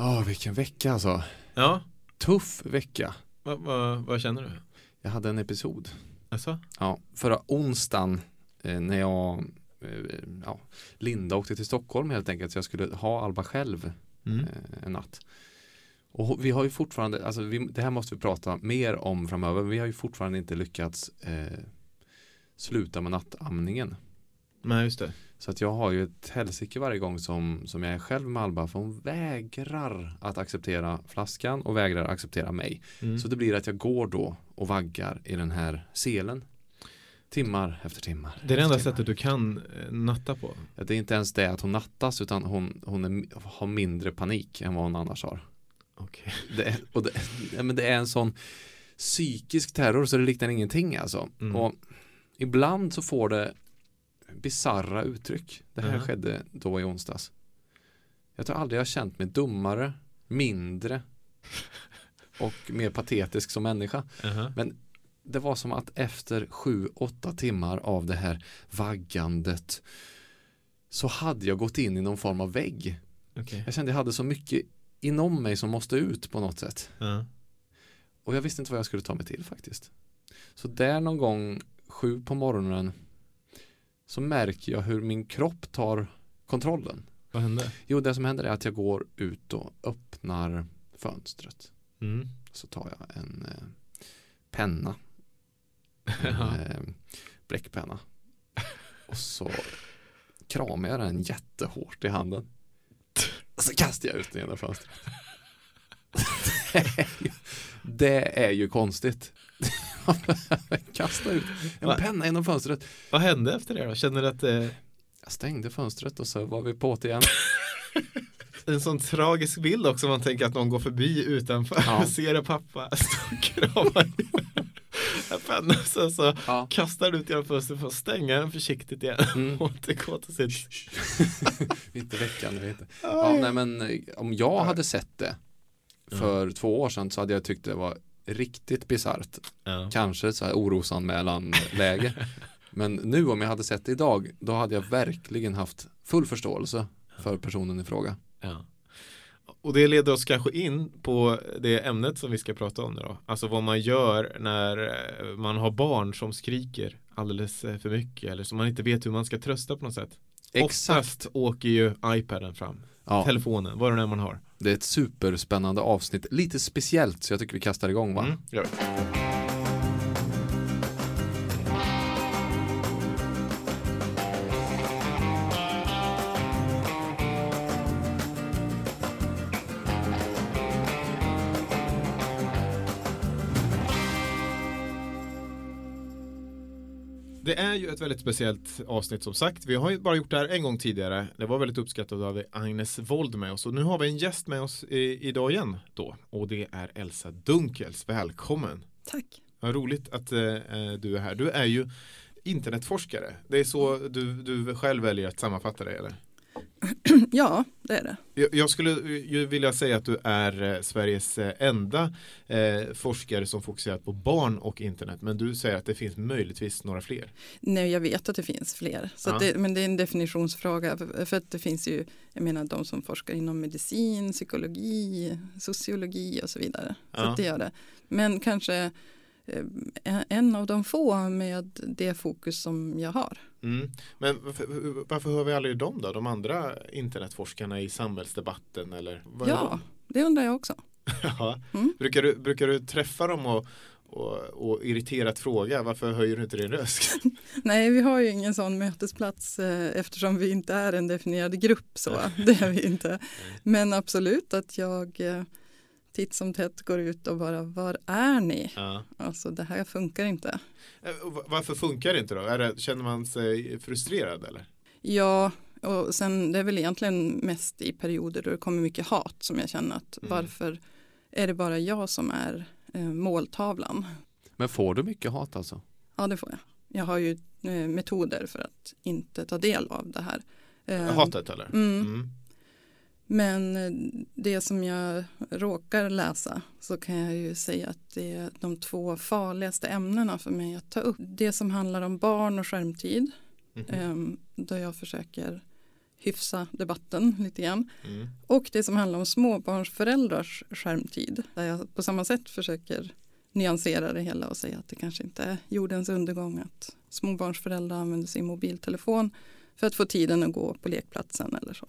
Ja, vilken vecka alltså. Ja, Tuff vecka. vad va, vad känner du? Jag hade en episod. Alltså? Ja, förra onsdagen eh, när jag, eh, ja, Linda åkte till Stockholm helt enkelt så jag skulle ha Alba själv Mm. eh, en natt. Och vi har ju fortfarande, alltså vi, det här måste vi prata mer om framöver. Vi har ju fortfarande inte lyckats eh, sluta med nattamningen. Nej, just det. Så att jag har ju ett helsike varje gång som, som jag är själv med Alba för hon vägrar att acceptera flaskan och vägrar acceptera mig. Mm. Så det blir att jag går då och vaggar i den här selen. Timmar efter timmar. det är det enda timmar. sättet du kan eh, natta på. Det är inte ens det att hon nattas utan hon, hon är, har mindre panik än vad hon annars har. Okej. Det är, och det, men det är en sån psykisk terror så det liknar ingenting alltså. Mm. Och ibland så får det bizarra uttryck. Det här Mhm. skedde då i onsdags. Jag tror aldrig jag har känt mig dummare, mindre och mer patetisk som människa. Aha. Men det var som att efter sju, åtta timmar av det här vaggandet så hade jag gått in i någon form av vägg. Okej. Jag kände jag hade så mycket inom mig som måste ut på något sätt. Ja. Och jag visste inte vad jag skulle ta mig till faktiskt. Så där någon gång sju på morgonen så märker jag hur min kropp tar kontrollen. Vad hände? Jo, det som händer är att jag går ut och öppnar fönstret. Mm. Så tar jag en eh, penna, en eh, bläckpenna. Och så kramar jag den jättehårt i handen. Och så kastar jag ut den genom fönstret. Det är ju, det är ju konstigt. Kasta ut en Va? penna genom fönstret. Vad hände efter det då? Känner du att eh, Jag stängde fönstret och så var vi på det igen. en sån tragisk bild också man tänker att någon går förbi utanför Ja. och ser en pappa stå och krama en penna så, så Ja. kastar du ut genom fönstret för att stänga den försiktigt igen Mm. och återgå till sitt inte veckan, vet inte. Ja, nej, men eh, om jag hade sett det för två år sedan så hade jag tyckt det var riktigt bisarrt. ja. Kanske så här orosanmälan läge. Men nu om jag hade sett det idag, då hade jag verkligen haft full förståelse för personen i fråga. Ja. Och det leder oss kanske in på det ämnet som vi ska prata om nu då. Alltså vad man gör när eh, man har barn som skriker alldeles eh, för mycket eller som man inte vet hur man ska trösta på något sätt. Oftast åker ju iPaden fram, Ja, telefonen, vad det nu är man har det är ett superspännande avsnitt. Lite speciellt, så jag tycker vi kastar igång va? Mm, Det är ju ett väldigt speciellt avsnitt som sagt. Vi har ju bara gjort det här en gång tidigare. Det var väldigt uppskattat och då vi Agnes Wold med oss. Och nu har vi en gäst med oss i, idag igen då. Och det är Elsa Dunkels. Välkommen! Tack. Vad roligt att eh, du är här. Du är ju internetforskare. Det är så du, du själv väljer att sammanfatta det eller? Ja, det är det. Jag, skulle ju vilja säga att du är eh, Sveriges eh, enda eh, forskare som fokuserar på barn och internet. Men du säger att det finns möjligtvis några fler. Nej, jag vet att det finns fler. Så att det, men det är en definitionsfråga. För, att det finns ju, jag menar de som forskar inom medicin, psykologi, sociologi och så vidare. Så att det gör det. Men kanske en av de få med det fokus som jag har. Mm. Men varför, varför hör vi aldrig dem då? De andra internetforskarna i samhällsdebatten eller? Ja, det undrar jag också. ja. Mm. Brukar, du, brukar du träffa dem och, och, och irriterat fråga varför höjer du inte din röst? Nej, vi har ju ingen sån mötesplats eh, eftersom vi inte är en definierad grupp. så Det är vi inte. Men absolut att jag eh, titt som tätt går ut och bara, var är ni? Ja. Alltså det här funkar inte. Eh, Varför funkar det inte då? Är det, känner man sig frustrerad eller? Ja, och sen det är väl egentligen mest i perioder då det kommer mycket hat som jag känner att Mm. varför är det bara jag som är eh, måltavlan? Men får du mycket hat alltså? Ja, det får jag. Jag har ju eh, metoder för att inte ta del av det här. Eh, Hatet eller? Mm. Mm. Men eh, det som jag råkar läsa så kan jag ju säga att det är de två farligaste ämnena för mig att ta upp. Det som handlar om barn och skärmtid. Eh, Då jag försöker hyfsa debatten lite grann. Mm. Och det som handlar om småbarnsföräldrars skärmtid. Där jag på samma sätt försöker nyansera det hela och säga att det kanske inte är jordens undergång att småbarnsföräldrar använder sin mobiltelefon för att få tiden att gå på lekplatsen eller så.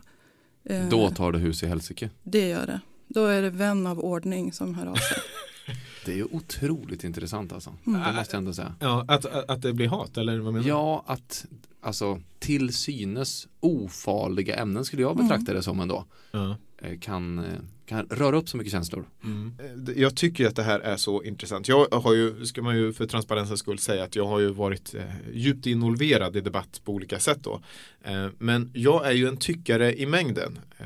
Eh, Då tar det hus i helsike. Det gör det. Då är det vän av ordning som hör av sig. Det är ju otroligt intressant alltså. Mm. Det måste jag ändå säga. Ja, att, att, att det blir hat eller vad menar du? Ja, att alltså till synes ofarliga ämnen skulle jag Mm. betrakta det som ändå. Eh, Kan, eh, kan röra upp så mycket känslor. Mm. Eh, jag tycker att det här är så intressant. Jag har ju, ska man ju för transparensens skull säga att jag har ju varit eh, djupt involverad i debatt på olika sätt då. Eh, men jag är ju en tyckare i mängden, eh,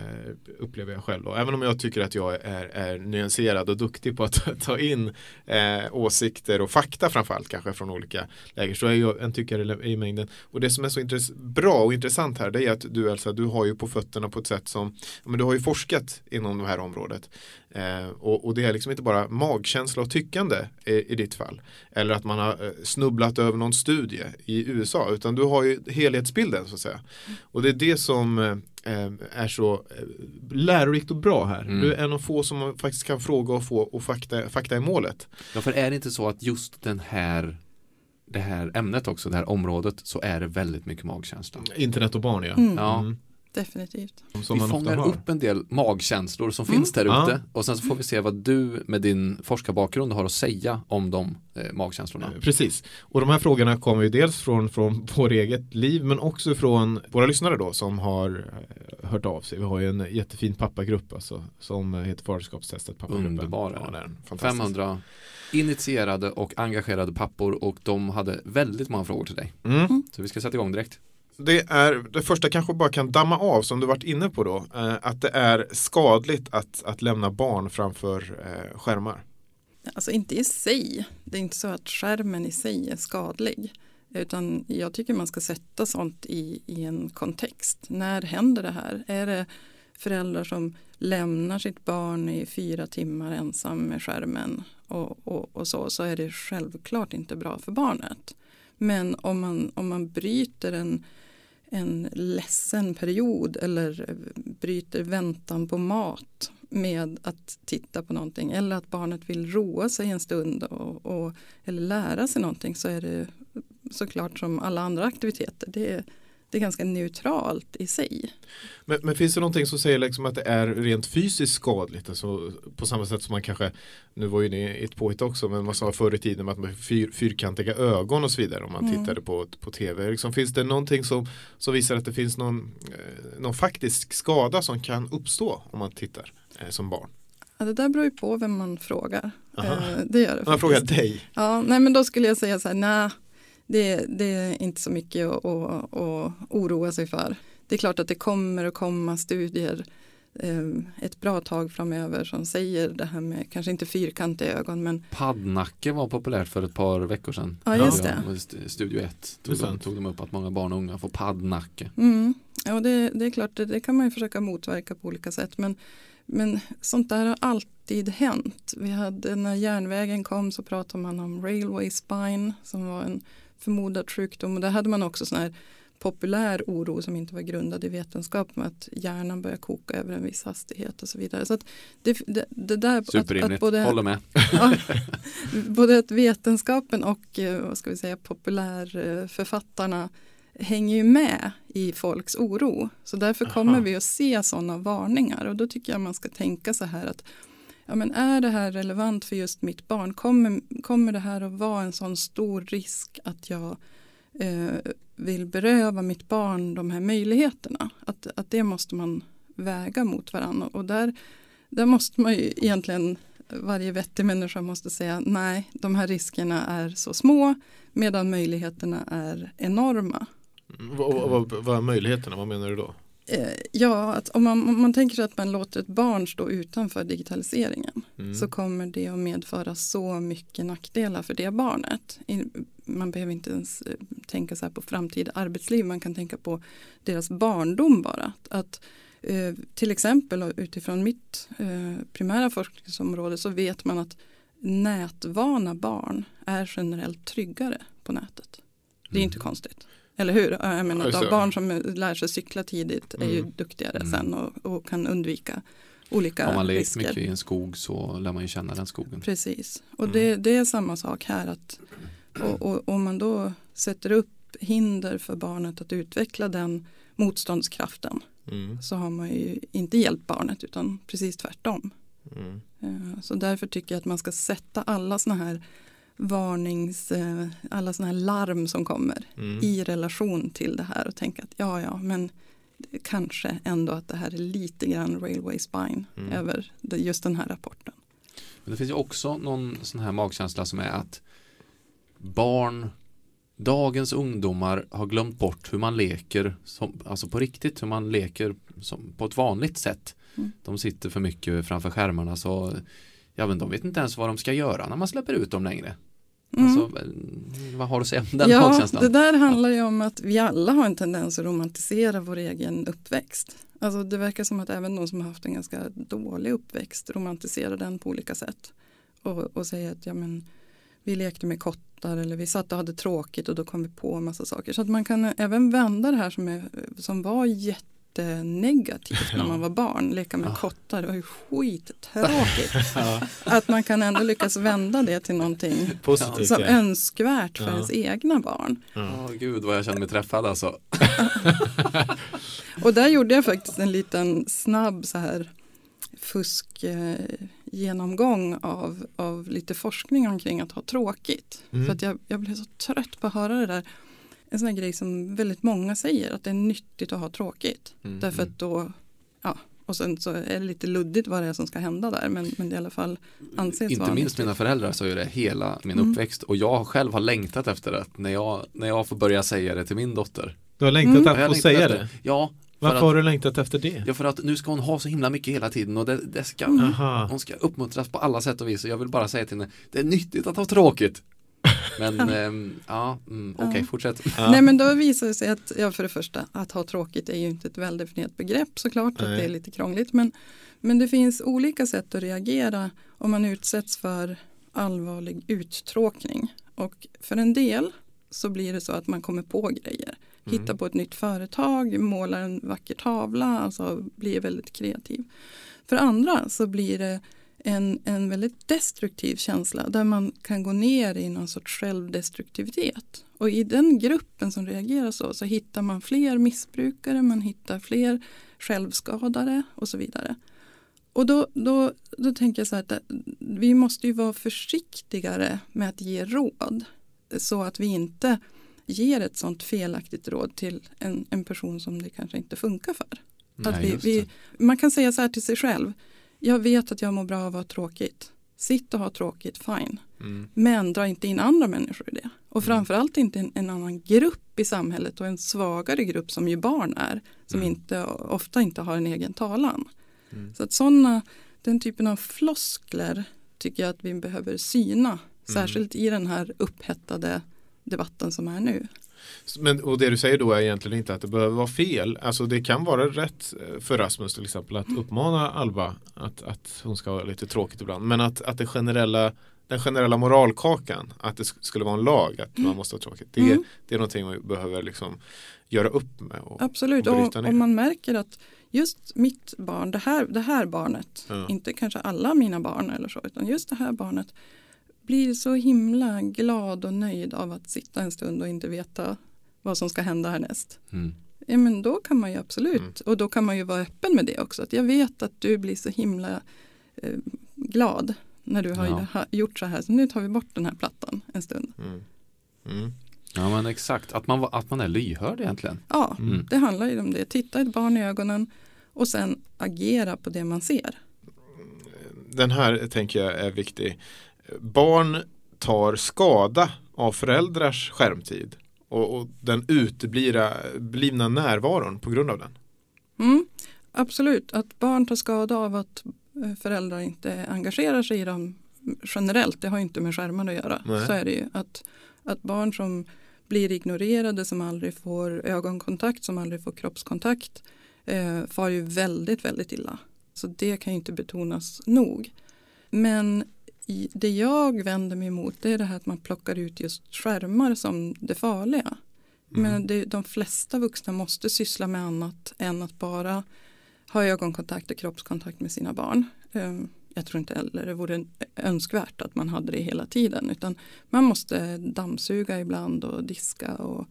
upplever jag själv då. Även om jag tycker att jag är, är nyanserad och duktig på att ta in eh, åsikter och fakta framförallt kanske från olika läger så är jag en tyckare i mängden. Och det som är så bra och intressant här det är att du Elsa, du har ju på fötterna på ett sätt som, men du har ju forskat inom de här områdena området. Eh, och, och det är liksom inte bara magkänsla och tyckande i, i ditt fall. Eller att man har eh, snubblat över någon studie i USA. Utan du har ju helhetsbilden så att säga. Och det är det som eh, är så eh, lärorikt och bra här. Mm. Du är en av få som man faktiskt kan fråga och få och fakta, fakta i målet. Ja, för är det inte så att just den här det här ämnet också, det här området, så är det väldigt mycket magkänsla. Internet och barn ja. Mm, Ja. Mm. Definitivt. Som vi fångar upp en del magkänslor som Mm. finns där Ja. ute och sen så får vi se vad du med din forskarbakgrund har att säga om de eh, magkänslorna. Eh, Precis, och de här frågorna kommer ju dels från, från vår eget liv men också från våra lyssnare då som har eh, hört av sig. Vi har ju en jättefin pappagrupp alltså, som heter Faderskapstestet pappagruppen. Underbar Ja, den. det är en fantastisk. 500 initierade och engagerade pappor och de hade väldigt många frågor till dig. Mm. Så vi ska sätta igång direkt. Det är det första kanske bara kan damma av som du varit inne på då. Eh, att det är skadligt att, att lämna barn framför eh, skärmar. Alltså inte i sig. Det är inte så att skärmen i sig är skadlig. Utan jag tycker man ska sätta sånt i, i en kontext. När händer det här? Är det föräldrar som lämnar sitt barn i fyra timmar ensam med skärmen och, och, och så, så är det självklart inte bra för barnet. Men om man, om man bryter en, en ledsen period eller bryter väntan på mat med att titta på någonting eller att barnet vill roa sig en stund och, och, eller lära sig någonting så är det såklart som alla andra aktiviteter. Det är, det är ganska neutralt i sig. Men, men finns det någonting som säger liksom att det är rent fysiskt skadligt? Alltså, på samma sätt som man kanske, nu var ju det ett påhitt också, men man sa förr i tiden att man fyr, fyrkantiga ögon och så vidare om man Mm. tittade på, på tv. Liksom, finns det någonting som, som visar att det finns någon, eh, någon faktisk skada som kan uppstå om man tittar eh, som barn? Ja, det där beror ju på vem man frågar. Aha. Eh, det gör det jag frågar dig, Ja, nej men då skulle jag säga så här, nej, det, det är inte så mycket att, att, att oroa sig för. Det är klart att det kommer att komma studier eh, ett bra tag framöver som säger det här med, kanske inte fyrkantiga ögon, men Paddnacke var populärt för ett par veckor sedan. ja, just det. Studio 1 Det är tog, de- tog de upp att många barn och unga får paddnacke. Mm. Ja, det, det är klart, det, det kan man ju försöka motverka på olika sätt. Men, men sånt där har alltid hänt. Vi hade, när järnvägen kom så pratade man om railway spine som var en förmodad sjukdom. Och där hade man också sån här populär oro som inte var grundad i vetenskap med att hjärnan börjar koka över en viss hastighet och så vidare. Så att det, det, det där att, att Superrimligt, både, håller med. ja, både att vetenskapen och eh, vad ska vi säga, populärförfattarna hänger ju med i folks oro. Så därför Aha. kommer vi att se sådana varningar och då tycker jag man ska tänka så här att ja, men är det här relevant för just mitt barn? Kommer, kommer det här att vara en sån stor risk att jag eh, vill beröva mitt barn de här möjligheterna? Att, att det måste man väga mot varandra och där, där måste man ju egentligen varje vettig människa måste säga nej, de här riskerna är så små medan möjligheterna är enorma. Mm, vad, vad, vad är möjligheterna, vad menar du då? Eh, Ja, att om man, om man tänker sig att man låter ett barn stå utanför digitaliseringen Mm. så kommer det att medföra så mycket nackdelar för det barnet. Man behöver inte ens eh, tänka så här på framtida arbetsliv, man kan tänka på deras barndom bara. Att, eh, till exempel utifrån mitt primära forskningsområde så vet man att nätvana barn är generellt tryggare på nätet. Det är inte Mm. konstigt. Eller hur? Jag menar, det. barn som lär sig cykla tidigt är ju Mm. duktigare Mm. sen och, och kan undvika olika Har man lekt risker. mycket i en skog så lär man ju känna den skogen. Precis, och Mm. det, det är samma sak här. att och, och, Om man då sätter upp hinder för barnet att utveckla den motståndskraften Mm. så har man ju inte hjälpt barnet utan precis tvärtom. Mm. Eh, Så därför tycker jag att man ska sätta alla såna här varnings, eh, alla såna här larm som kommer Mm. i relation till det här och tänka att ja, ja, men kanske ändå att det här är lite grann railway spine Mm. över just den här rapporten. Men det finns ju också någon sån här magkänsla som är att barn, dagens ungdomar har glömt bort hur man leker, som, alltså på riktigt, hur man leker som, på ett vanligt sätt. Mm. De sitter för mycket framför skärmarna så ja, men de vet inte ens vad de ska göra när man släpper ut dem längre. Mm. Alltså, eh, vad har du att säga om den ja, magkänslan? det där handlar ju om att vi alla har en tendens att romantisera vår egen uppväxt. Alltså det verkar som att även de som har haft en ganska dålig uppväxt romantiserar den på olika sätt. Och, och säger att ja, men, vi lekte med kottar eller vi satt och hade tråkigt och då kom vi på en massa saker. Så att man kan även vända det här som, är, som var jättenegativt när man var barn. Leka med Ja. kottar, det var ju skittråkigt. Ja, att man kan ändå lyckas vända det till någonting positivt. som ja. önskvärt för Ja. ens egna barn. Ja. Åh gud vad jag känner mig träffad alltså. Och där gjorde jag faktiskt en liten snabb så här fusk eh, genomgång av, av lite forskning omkring att ha tråkigt. Mm. För att jag, jag blev så trött på att höra det där. En sån här grej som väldigt många säger att det är nyttigt att ha tråkigt. Mm, Därför mm. att då, ja, och sen så är det lite luddigt vad det är som ska hända där. Men, men det i alla fall anses Inte vara minst nyttigt. mina föräldrar så är det hela min Mm. uppväxt och jag själv har längtat efter det när jag, när jag får börja säga det till min dotter. Du har längtat Mm. Efter att längtat säga efter, det? Ja, för Varför att, har du längtat efter det? ja, för att nu ska hon ha så himla mycket hela tiden och det, det ska, Mm. Hon ska uppmuntras på alla sätt och vis och jag vill bara säga till henne, det är nyttigt att ha tråkigt. Men ehm, ja, mm, okej, Ja. fortsätt. Ja. Nej men då visar det sig att, ja för det första, att ha tråkigt är ju inte ett väldefinierat begrepp såklart, att det är lite krångligt. Men, men det finns olika sätt att reagera om man utsätts för allvarlig uttråkning. Och för en del så blir det så att man kommer på grejer. Mm. Hittar på ett nytt företag, målar en vacker tavla, alltså blir väldigt kreativ. För andra så blir det en, en väldigt destruktiv känsla där man kan gå ner i någon sorts självdestruktivitet. Och i den gruppen som reagerar så, så hittar man fler missbrukare, man hittar fler självskadare och så vidare. Och då, då, då tänker jag så här att vi måste ju vara försiktigare med att ge råd så att vi inte ger ett sånt felaktigt råd till en, en person som det kanske inte funkar för. Att Nej, vi, vi, man kan säga så här till sig själv. Jag vet att jag mår bra av att ha tråkigt. Sitt och ha tråkigt, fine. Mm. Men dra inte in andra människor i det. Och framförallt inte en, en annan grupp i samhället och en svagare grupp som ju barn är. Som Mm. inte, ofta inte har en egen talan. Mm. Så att sådana, den typen av floskler tycker jag att vi behöver syna. Särskilt i den här upphettade debatten som är nu. Men, och det du säger då är egentligen inte att det behöver vara fel. Alltså det kan vara rätt eh, för Rasmus till exempel att uppmana Alba att, att hon ska ha lite tråkigt ibland. Men att, att det generella, den generella moralkakan, att det sk- skulle vara en lag att man måste ha tråkigt. Det, Mm. det är någonting vi behöver liksom göra upp med. Och, Absolut, och och om man märker att just mitt barn, det här, det här barnet, Ja. inte kanske alla mina barn eller så, utan just det här barnet blir så himla glad och nöjd av att sitta en stund och inte veta vad som ska hända härnäst. Mm. Ja, men då kan man ju absolut, Mm. och då kan man ju vara öppen med det också. Att jag vet att du blir så himla eh, glad när du har Ja. gjort så här, så nu tar vi bort den här plattan en stund. Mm. Mm. Ja men exakt, att man, att man är lyhörd egentligen. Ja, Mm. det handlar ju om det. Titta ett barn i ögonen och sen agera på det man ser. Den här tänker jag är viktig. Barn tar skada av föräldrars skärmtid och, och den uteblivna närvaron på grund av den. Mm, absolut, att barn tar skada av att eh, föräldrar inte engagerar sig i dem generellt, det har inte med skärmar att göra. Nej. Så är det ju. Att, att barn som blir ignorerade, som aldrig får ögonkontakt, som aldrig får kroppskontakt, eh, far ju väldigt, väldigt illa. Så det kan ju inte betonas nog. Men det jag vänder mig emot det är det här att man plockar ut just skärmar som det farliga. Mm. Men det, de flesta vuxna måste syssla med annat än att bara ha ögonkontakt och kroppskontakt med sina barn. Ehm, Jag tror inte heller det vore önskvärt att man hade det hela tiden utan man måste dammsuga ibland och diska och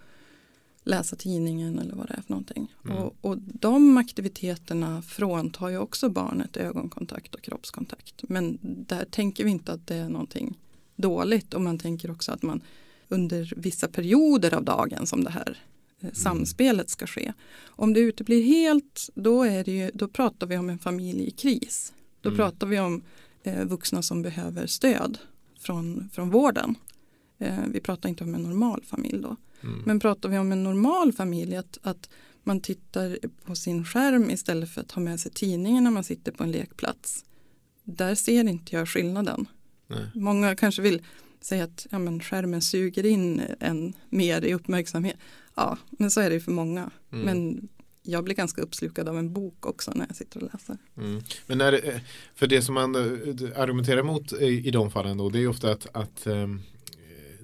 läsa tidningen eller vad det är för någonting. Mm. Och, och de aktiviteterna fråntar ju också barnet ögonkontakt och kroppskontakt. Men där tänker vi inte att det är någonting dåligt och man tänker också att man under vissa perioder av dagen som det här eh, samspelet ska ske. Om det uteblir helt då, är det ju, då pratar vi om en familj i kris. Då Mm. pratar vi om eh, vuxna som behöver stöd från, från vården. Eh, vi pratar inte om en normal familj då. Mm. Men pratar vi om en normal familj att, att man tittar på sin skärm istället för att ha med sig tidningen när man sitter på en lekplats. Där ser inte jag skillnaden. Nej. Många kanske vill säga att ja, men skärmen suger in en mer i uppmärksamhet. Ja, men så är det ju för många. Mm. Men jag blir ganska uppslukad av en bok också när jag sitter och läser. Mm. Men är det, för det som man eh, argumenterar emot i, i de fallen då det är ofta att, att ehm,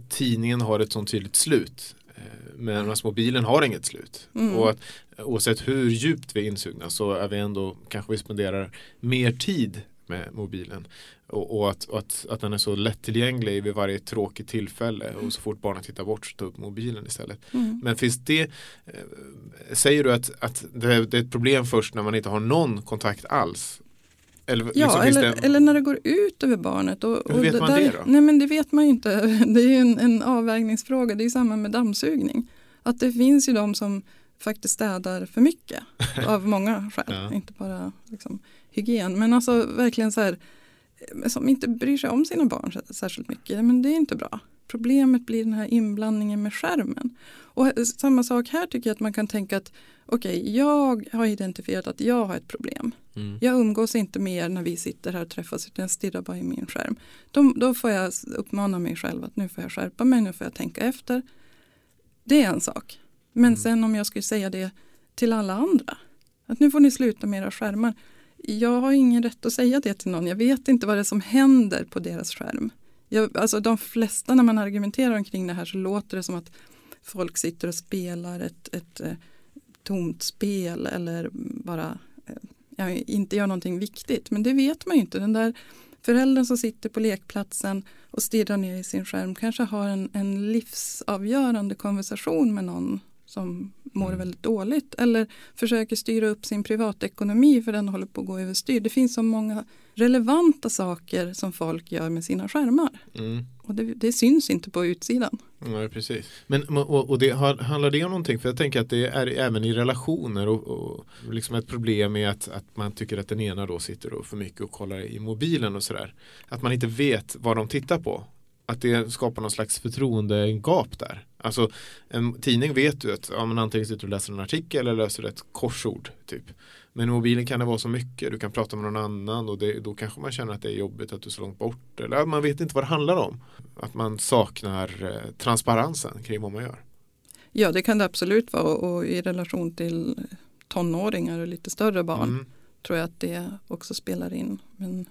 tidningen har ett sånt tydligt slut. Eh, Medan mobilen har inget slut. Mm. Och att oavsett hur djupt vi är insugna så är vi ändå kanske vi spenderar mer tid med mobilen. Och, och, att, och att, att den är så lättillgänglig vid varje tråkigt tillfälle och så fort barnet tittar bort så ta upp mobilen istället. Mm. Men finns det, eh, säger du att, att det är ett problem först när man inte har någon kontakt alls? Eller, Ja, liksom, eller, det, eller när det går ut över barnet. Och, Hur och vet man där, det då? Nej men det vet man ju inte. Det är en, en avvägningsfråga. Det är samma med dammsugning. Att det finns ju de som faktiskt städar för mycket. av många skäl. Ja. Inte bara liksom, hygien. Men alltså verkligen så här. Som inte bryr sig om sina barn särskilt mycket. Men det är inte bra. Problemet blir den här inblandningen med skärmen. Och samma sak här tycker jag att man kan tänka att okej, jag har identifierat att jag har ett problem. Mm, Jag umgås inte mer när vi sitter här och träffas utan jag stirrar bara i min skärm. Då, då får jag uppmana mig själv att nu får jag skärpa mig, nu får jag tänka efter. Det är en sak. Men Mm. sen om jag skulle säga det till alla andra. Att nu får ni sluta med era skärmar. Jag har ingen rätt att säga det till någon. Jag vet inte vad det är som händer på deras skärm. Jag, alltså de flesta när man argumenterar omkring det här så låter det som att folk sitter och spelar ett, ett eh, tomt spel eller bara jag inte gör någonting viktigt. Men det vet man ju inte. Den där föräldern som sitter på lekplatsen och stirrar ner i sin skärm kanske har en, en livsavgörande konversation med någon som mår Mm. väldigt dåligt eller försöker styra upp sin privatekonomi för den håller på att gå överstyr. Det finns så många relevanta saker som folk gör med sina skärmar mm. och det, det syns inte på utsidan. Ja, precis. Men och, och det, har- handlar det om någonting? För jag tänker att det är även i relationer och, och liksom ett problem är att, att man tycker att den ena då sitter och för mycket och kollar i mobilen och sådär. Att man inte vet vad de tittar på. Att det skapar någon slags förtroendegap där. Alltså en tidning vet du att ja, men antingen sitter du och läser en artikel eller läser ett korsord. Typ. Men i mobilen kan det vara så mycket. Du kan prata med någon annan och det, då kanske man känner att det är jobbigt att du är så långt bort. Eller man vet inte vad det handlar om. Att man saknar eh, transparensen kring vad man gör. Ja, det kan det absolut vara och, och i relation till tonåringar och lite större barn Mm. tror jag att det också spelar in. Men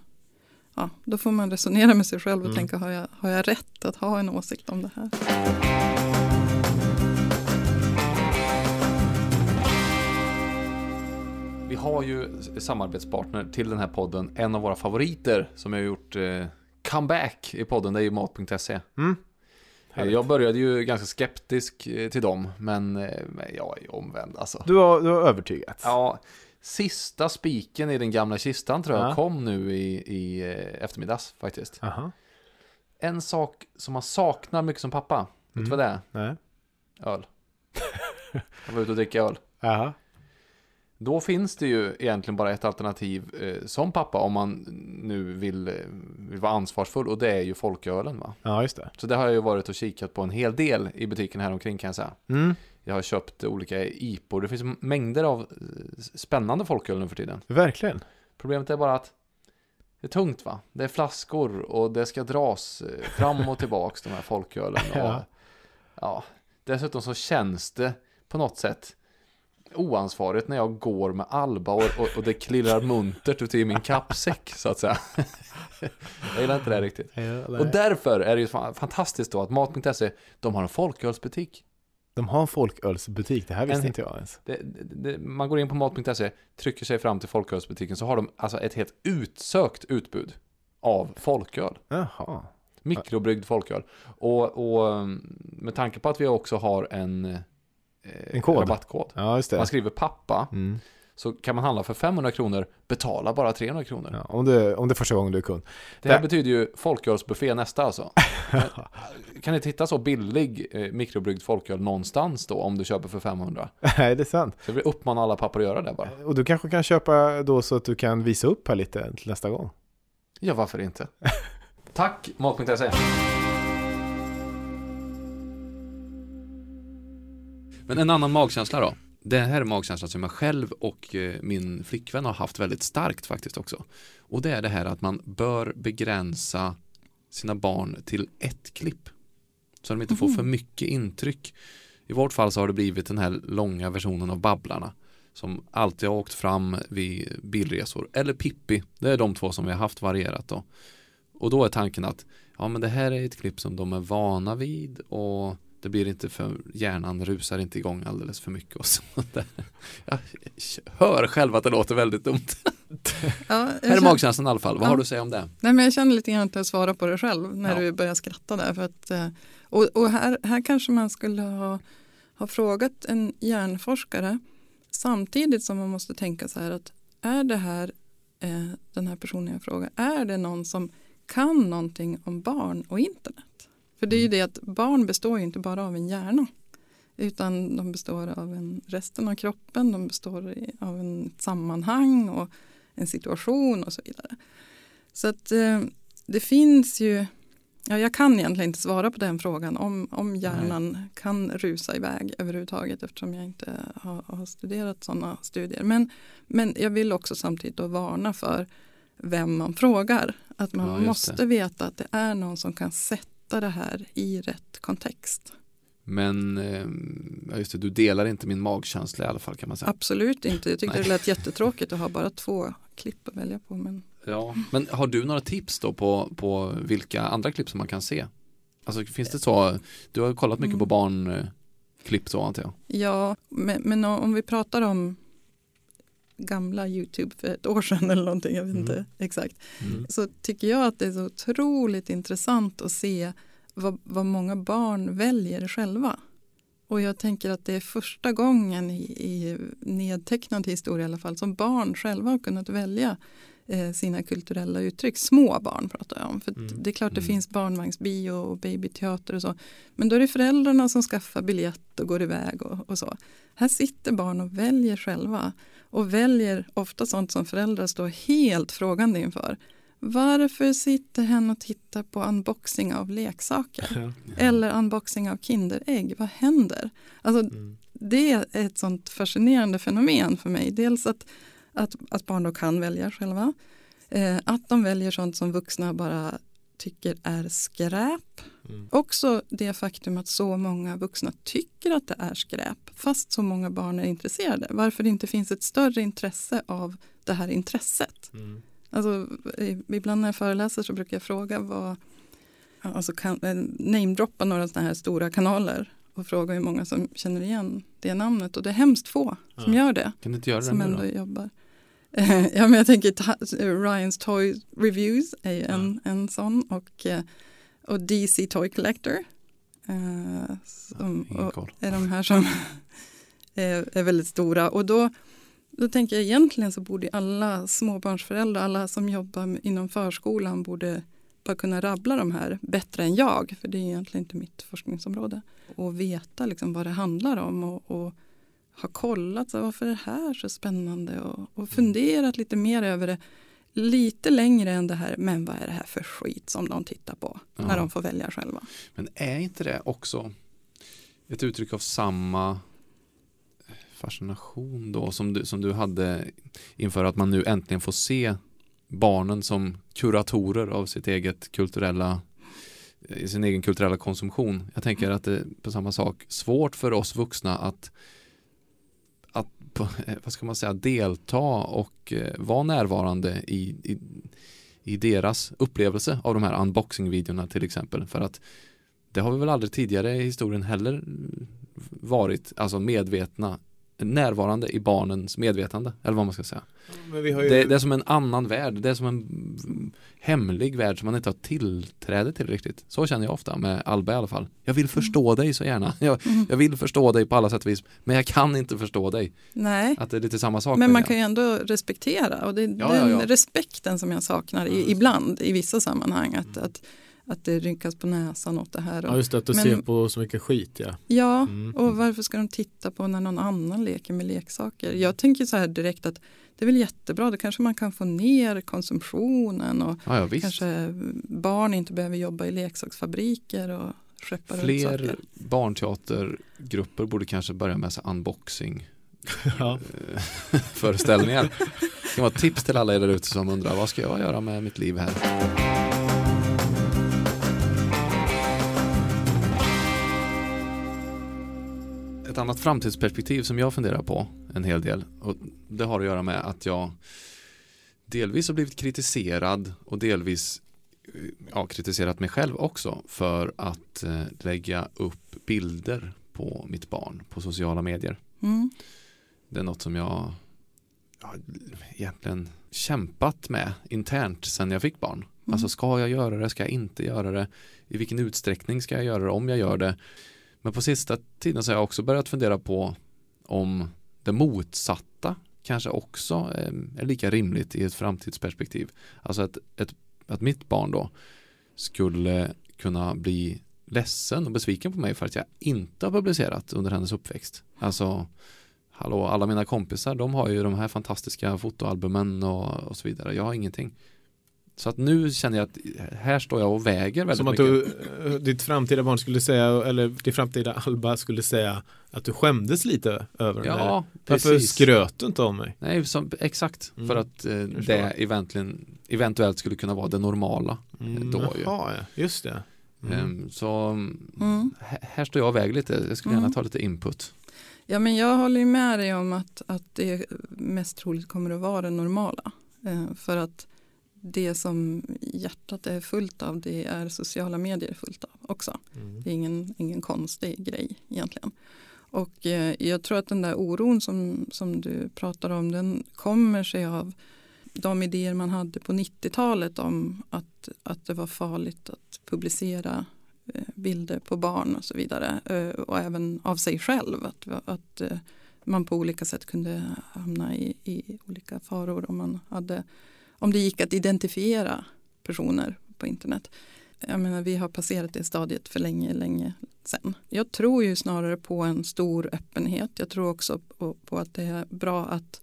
ja, då får man resonera med sig själv och Mm. tänka har jag, har jag rätt att ha en åsikt om det här? Vi har ju samarbetspartner till den här podden. En av våra favoriter som har gjort eh, comeback i podden. Det är ju Mat.se. Mm. Jag började ju ganska skeptisk eh, till dem. Men eh, jag är ju omvänd alltså. Du har, du har övertygat. Ja, sista spiken i den gamla kistan tror jag Ja. kom nu i, i eh, eftermiddags faktiskt. Aha. En sak som man saknar mycket som pappa. Vet du Mm. vad det är? Nej. Öl. Jag var ute och dricka öl. Aha. Då finns det ju egentligen bara ett alternativ eh, som pappa om man nu vill, eh, vill vara ansvarsfull och det är ju folkölen va. Ja, just det. Så det har jag ju varit och kikat på en hel del i butiken här omkring kan jag säga. Mm. Jag har köpt olika IPor, det finns mängder av eh, spännande folköl nu för tiden. Verkligen. Problemet är bara att det är tungt va. Det är flaskor och det ska dras eh, fram och tillbaks de här folkölen. Och, Ja. ja. Dessutom så känns det på något sätt oansvarigt när jag går med Alba och, och, och det klirrar muntert ute i min kappsäck så att säga. jag gillar inte det riktigt. Och därför är det ju fan- fantastiskt då att Mat.se, de har en folkölsbutik. De har en folkölsbutik, det här visste En- inte jag ens. Det, det, det, man går in på mat.se, trycker sig fram till folkölsbutiken så har de alltså ett helt utsökt utbud av folköl. Jaha. Mikrobryggd folköl. Och, och um, med tanke på att vi också har en, eh, En kod. rabattkod. Ja, just Man det. skriver pappa Mm. så kan man handla för 500 kronor, betala bara 300 kronor. Ja, om, det, om det är första gången du är kund. Det här Där- betyder ju folkölsbuffé nästa alltså. kan inte hitta så billig eh, mikrobryggd folköl någonstans då om du köper för 500? Nej, det är sant. Så jag vill uppmana alla pappor att göra det bara. Och du kanske kan köpa då så att du kan visa upp här lite till nästa gång. Ja, varför inte? Tack Mat.se. Men en annan magkänsla då? Det här är magkänslan som jag själv och eh, min flickvän har haft väldigt starkt faktiskt också. Och det är det här att man bör begränsa sina barn till ett klipp. Så de inte får för mycket intryck. I vårt fall så har det blivit den här långa versionen av Babblarna. Som alltid har åkt fram vid bilresor. Eller Pippi. Det är de två som vi har haft varierat då. Och då är tanken att ja men det här är ett klipp som de är vana vid och det blir inte för hjärnan rusar inte igång alldeles för mycket och sånt där. Jag hör själv att det låter väldigt dumt. Ja, Här är magkänslan i alla fall. Vad Ja. har du att säga om det? Nej, men jag känner lite grann att jag svarar på det själv när Ja. du börjar skratta där. För att, eh, och och här, här kanske man skulle ha, ha frågat en hjärnforskare samtidigt som man måste tänka så här att är det här eh, den här personen jag frågar, är det någon som kan någonting om barn och internet? För det är ju det att barn består ju inte bara av en hjärna utan de består av en, resten av kroppen, de består av en sammanhang och en situation och så vidare. Så att eh, det finns ju, ja, jag kan egentligen inte svara på den frågan om, om hjärnan kan rusa iväg överhuvudtaget eftersom jag inte har, har studerat sådana studier. Men, men jag vill också samtidigt då varna för vem man frågar. Att man Ja, måste veta att det är någon som kan sätta det här i rätt kontext. Men eh, ja, just det, du delar inte min magkänsla i alla fall kan man säga. Absolut inte, jag tyckte Nej. det lät jättetråkigt att ha bara två klipp att välja på. Men Ja. Men har du några tips då på, på vilka andra klipp som man kan se? Alltså finns det så, du har kollat mycket Mm. på barnklipp så antar jag. Ja, men, men om vi pratar om gamla YouTube för ett år sedan eller någonting, jag vet Mm. inte exakt, Mm. så tycker jag att det är så otroligt intressant att se vad, vad många barn väljer själva. Och jag tänker att det är första gången i, i nedtecknad historia i alla fall som barn själva har kunnat välja eh, sina kulturella uttryck. Små barn pratar jag om. För Mm. Det är klart det Mm. finns barnvagnsbio och babyteater och så. Men då är det föräldrarna som skaffar biljett och går iväg och, och så. Här sitter barn och väljer själva. Och väljer ofta sånt som föräldrar står helt frågande inför. Varför sitter hen och tittar på unboxing av leksaker? Eller unboxing av Kinderägg? Vad händer? Alltså, Mm. det är ett sånt fascinerande fenomen för mig. Dels att, att, att barn då kan välja själva. Eh, att de väljer sånt som vuxna bara tycker är skräp. Mm. Också det faktum att så många vuxna tycker att det är skräp fast så många barn är intresserade. Varför det inte finns ett större intresse av det här intresset. Mm. Alltså, ibland när jag föreläser så brukar jag fråga vad, alltså kan, eh, namedroppa några sådana här stora kanaler och fråga hur många som känner igen det namnet och det är hemskt få som Ja. gör det, Kan du inte göra det som nu ändå då? jobbar. ja men jag tänker Ryans Toy Reviews är ju en, en sån och, eh, och DC Toy Collector. eh, som, koll. är de här som är, är väldigt stora. Och då, då tänker jag egentligen så borde alla småbarnsföräldrar, alla som jobbar inom förskolan borde bara kunna rabbla de här bättre än jag, för det är egentligen inte mitt forskningsområde. Och veta liksom vad det handlar om och, och ha kollat så varför är det här så spännande och, och funderat lite mer över det. Lite längre än det här, men vad är det här för skit som de tittar på Ja. när de får välja själva. Men är inte det också ett uttryck av samma fascination då som du, som du hade inför att man nu äntligen får se barnen som kuratorer av sitt eget kulturella i sin egen kulturella konsumtion. Jag tänker att det är på samma sak svårt för oss vuxna att eh, Eh, vad ska man säga, delta och eh, vara närvarande i, i, i deras upplevelse av de här unboxing-videorna till exempel. För att det har vi väl aldrig tidigare i historien heller mm, varit alltså medvetna närvarande i barnens medvetande eller vad man ska säga. Men vi har ju... Det, det är som en annan värld, det är som en hemlig värld som man inte har tillträde till riktigt. Så känner jag ofta med Alba i alla fall. Jag vill förstå dig så gärna. Jag, Mm. jag vill förstå dig på alla sätt och vis, men jag kan inte förstå dig. Nej, Att det är lite samma sak. men man kan ju ändå respektera och det är Ja, den ja, ja. respekten som jag saknar i, ibland i vissa sammanhang. Att, att, att det rynkas på näsan åt det här. Ja Och, just det, att du Men- ser på så mycket skit ja. ja, Mm. och varför ska de titta på när någon annan leker med leksaker? Jag tänker så här direkt att det är väl jättebra, då kanske man kan få ner konsumtionen och Ja, ja, kanske barn inte behöver jobba i leksaksfabriker och skeppa runt Fler saker. barnteatergrupper borde kanske börja med så unboxing ja. eh, föreställningar. Det kan vara ett tips till alla er där ute som undrar vad ska jag göra med mitt liv här? Annat framtidsperspektiv som jag funderar på en hel del och det har att göra med att jag delvis har blivit kritiserad och delvis eh, ja, kritiserat mig själv också för att eh, lägga upp bilder på mitt barn på sociala medier. Mm. Det är något som jag ja, egentligen kämpat med internt sen jag fick barn. Mm. Alltså ska jag göra det, ska jag inte göra det? I vilken utsträckning ska jag göra det om jag gör det? Men på sista tiden så har jag också börjat fundera på om det motsatta kanske också eh, är lika rimligt i ett framtidsperspektiv. Alltså att, ett, att mitt barn då skulle kunna bli ledsen och besviken på mig för att jag inte har publicerat under hennes uppväxt. Alltså hallå, alla mina kompisar de har ju de här fantastiska fotoalbumen och, och så vidare. Jag har ingenting. Så att nu känner jag att här står jag och väger väldigt Som att mycket. du, eh, ditt framtida barn skulle säga, eller ditt framtida Alba skulle säga att du skämdes lite över den här. Ja, Varför precis. skröt du inte om mig? Nej, som, exakt. Mm. För att eh, det eventuellt, eventuellt skulle kunna vara det normala. Mm, Då ju. Jaha, ja, just det. Mm. Ehm, så Mm. här, står jag och väger lite. Jag skulle gärna Mm. ta lite input. Ja, men jag håller ju med dig om att, att det mest troligt kommer att vara det normala. Eh, för att det som hjärtat är fullt av det är sociala medier fullt av också. Mm. Det är ingen, ingen konstig grej egentligen. Och eh, jag tror att den där oron som, som du pratar om den kommer sig av de idéer man hade på 90-talet om att, att det var farligt att publicera eh, bilder på barn och så vidare. Eh, Och även av sig själv. Att, att man på olika sätt kunde hamna i, i olika faror om, man hade, om det gick att identifiera personer på internet. Jag menar, vi har passerat det stadiet för länge, länge sedan. Jag tror ju snarare på en stor öppenhet. Jag tror också på, på att det är bra att,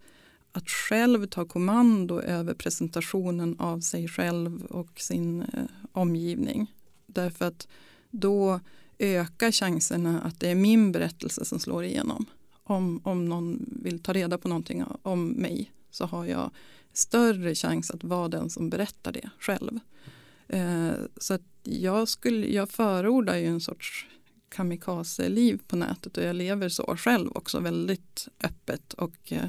att själv ta kommando över presentationen av sig själv och sin eh, omgivning. Därför att då ökar chanserna att det är min berättelse som slår igenom. Om, om någon vill ta reda på någonting om mig så har jag större chans att vara den som berättar det själv. Eh, så att jag, skulle, jag förordar ju en sorts kamikaze-liv på nätet och jag lever så själv också väldigt öppet och eh,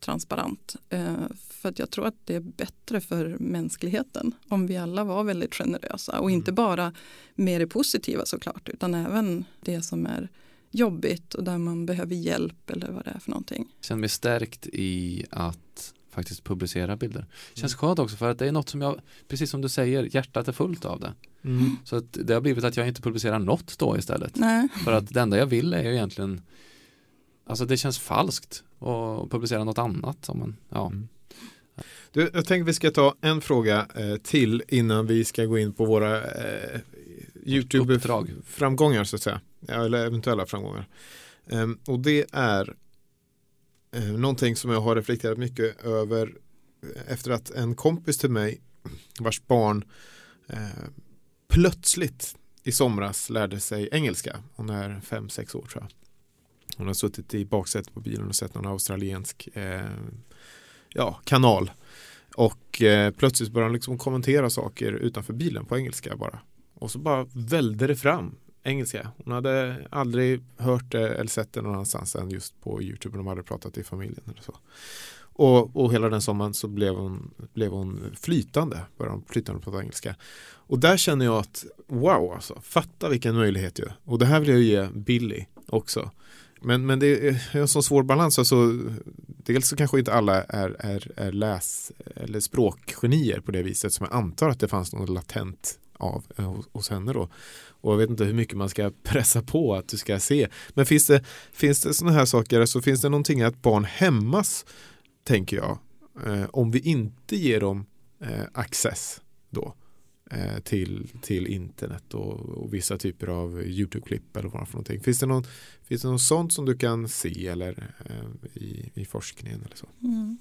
transparent. Eh, för att jag tror att det är bättre för mänskligheten om vi alla var väldigt generösa och inte bara med det positiva såklart utan även det som är jobbigt och där man behöver hjälp eller vad det är för någonting. Känner mig stärkt i att faktiskt publicera bilder. Känns Mm. skönt också för att det är något som jag, precis som du säger, hjärtat är fullt av det. Mm. Så att det har blivit att jag inte publicerar något då istället. Nej, För att det enda jag vill är ju egentligen Alltså det känns falskt att publicera något annat om man, ja. Mm. Du, jag tänkte vi ska ta en fråga eh, till innan vi ska gå in på våra eh. YouTube-framgångar så att säga. Eller eventuella framgångar. Ehm, och det är eh, någonting som jag har reflekterat mycket över eh, efter att en kompis till mig vars barn eh, plötsligt i somras lärde sig engelska. Hon är fem sex år tror jag. Hon har suttit i baksätet på bilen och sett någon australiensk eh, ja, kanal. Och eh, plötsligt började hon liksom kommentera saker utanför bilen på engelska bara. Och så bara välde det fram engelska. Hon hade aldrig hört det eller sett det någon annanstans än just på YouTube. De hade pratat i familjen eller så. Och, och hela den sommaren så blev hon, blev hon flytande, började hon flytande prata engelska. Och där känner jag att wow alltså, fatta vilken möjlighet ju. Och det här vill jag ge Billy också. Men, men det är en så svår balans. Alltså, dels så kanske inte alla är, är, är läs eller språkgenier på det viset som jag antar att det fanns något latent av eh, hos, hos henne då. Och jag vet inte hur mycket man ska pressa på att du ska se. Men finns det, finns det sådana här saker, så finns det någonting att barn hämmas, tänker jag, eh, om vi inte ger dem eh, access då eh, till, till internet och, och vissa typer av YouTube-klipp eller vad det är för någonting. Finns det, någon, finns det något sånt som du kan se eller eh, i, i forskningen eller så? Mm.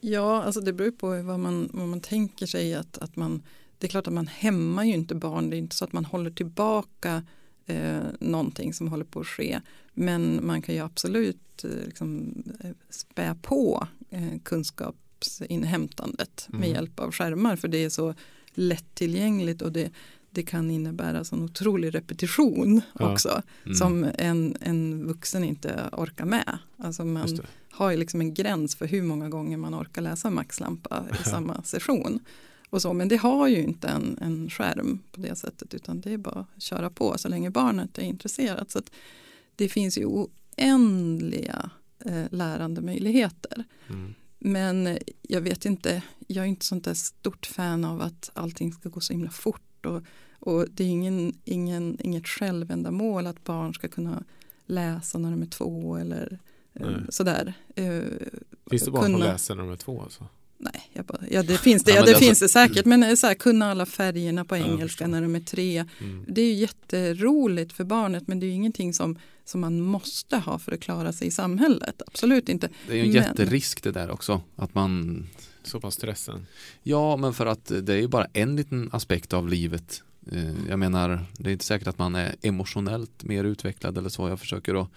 Ja, alltså det beror på vad man, vad man tänker sig att, att man det är klart att man hämmar ju inte barn, det är inte så att man håller tillbaka eh, någonting som håller på att ske. Men man kan ju absolut eh, liksom, eh, spä på eh, kunskapsinhämtandet mm. med hjälp av skärmar för det är så lättillgängligt och det, det kan innebära sån otrolig repetition ja. också mm. som en, en vuxen inte orkar med. Alltså man har ju liksom en gräns för hur många gånger man orkar läsa Maxlampa i samma session. Och så, men det har ju inte en, en skärm på det sättet utan det är bara att köra på så länge barnet är intresserat. Så det finns ju oändliga eh, lärandemöjligheter. Mm. Men jag vet inte, jag är inte sånt där stort fan av att allting ska gå så himla fort. Och, och det är ingen, ingen, inget självändamål att barn ska kunna läsa när de är två eller eh, sådär. Eh, Finns det barn kunna... som läser när de är två? Alltså? Nej, jag bara, ja det finns det, ja, ja det, det finns det säkert. Men så här, kunna alla färgerna på engelska när de är tre. Mm. Det är ju jätteroligt för barnet men det är ju ingenting som, som man måste ha för att klara sig i samhället. Absolut inte. Det är ju en men... jätterisk det där också. Att man så pass stressen? Ja, men för att det är ju bara en liten aspekt av livet. Eh, jag menar, det är inte säkert att man är emotionellt mer utvecklad eller så. Jag försöker att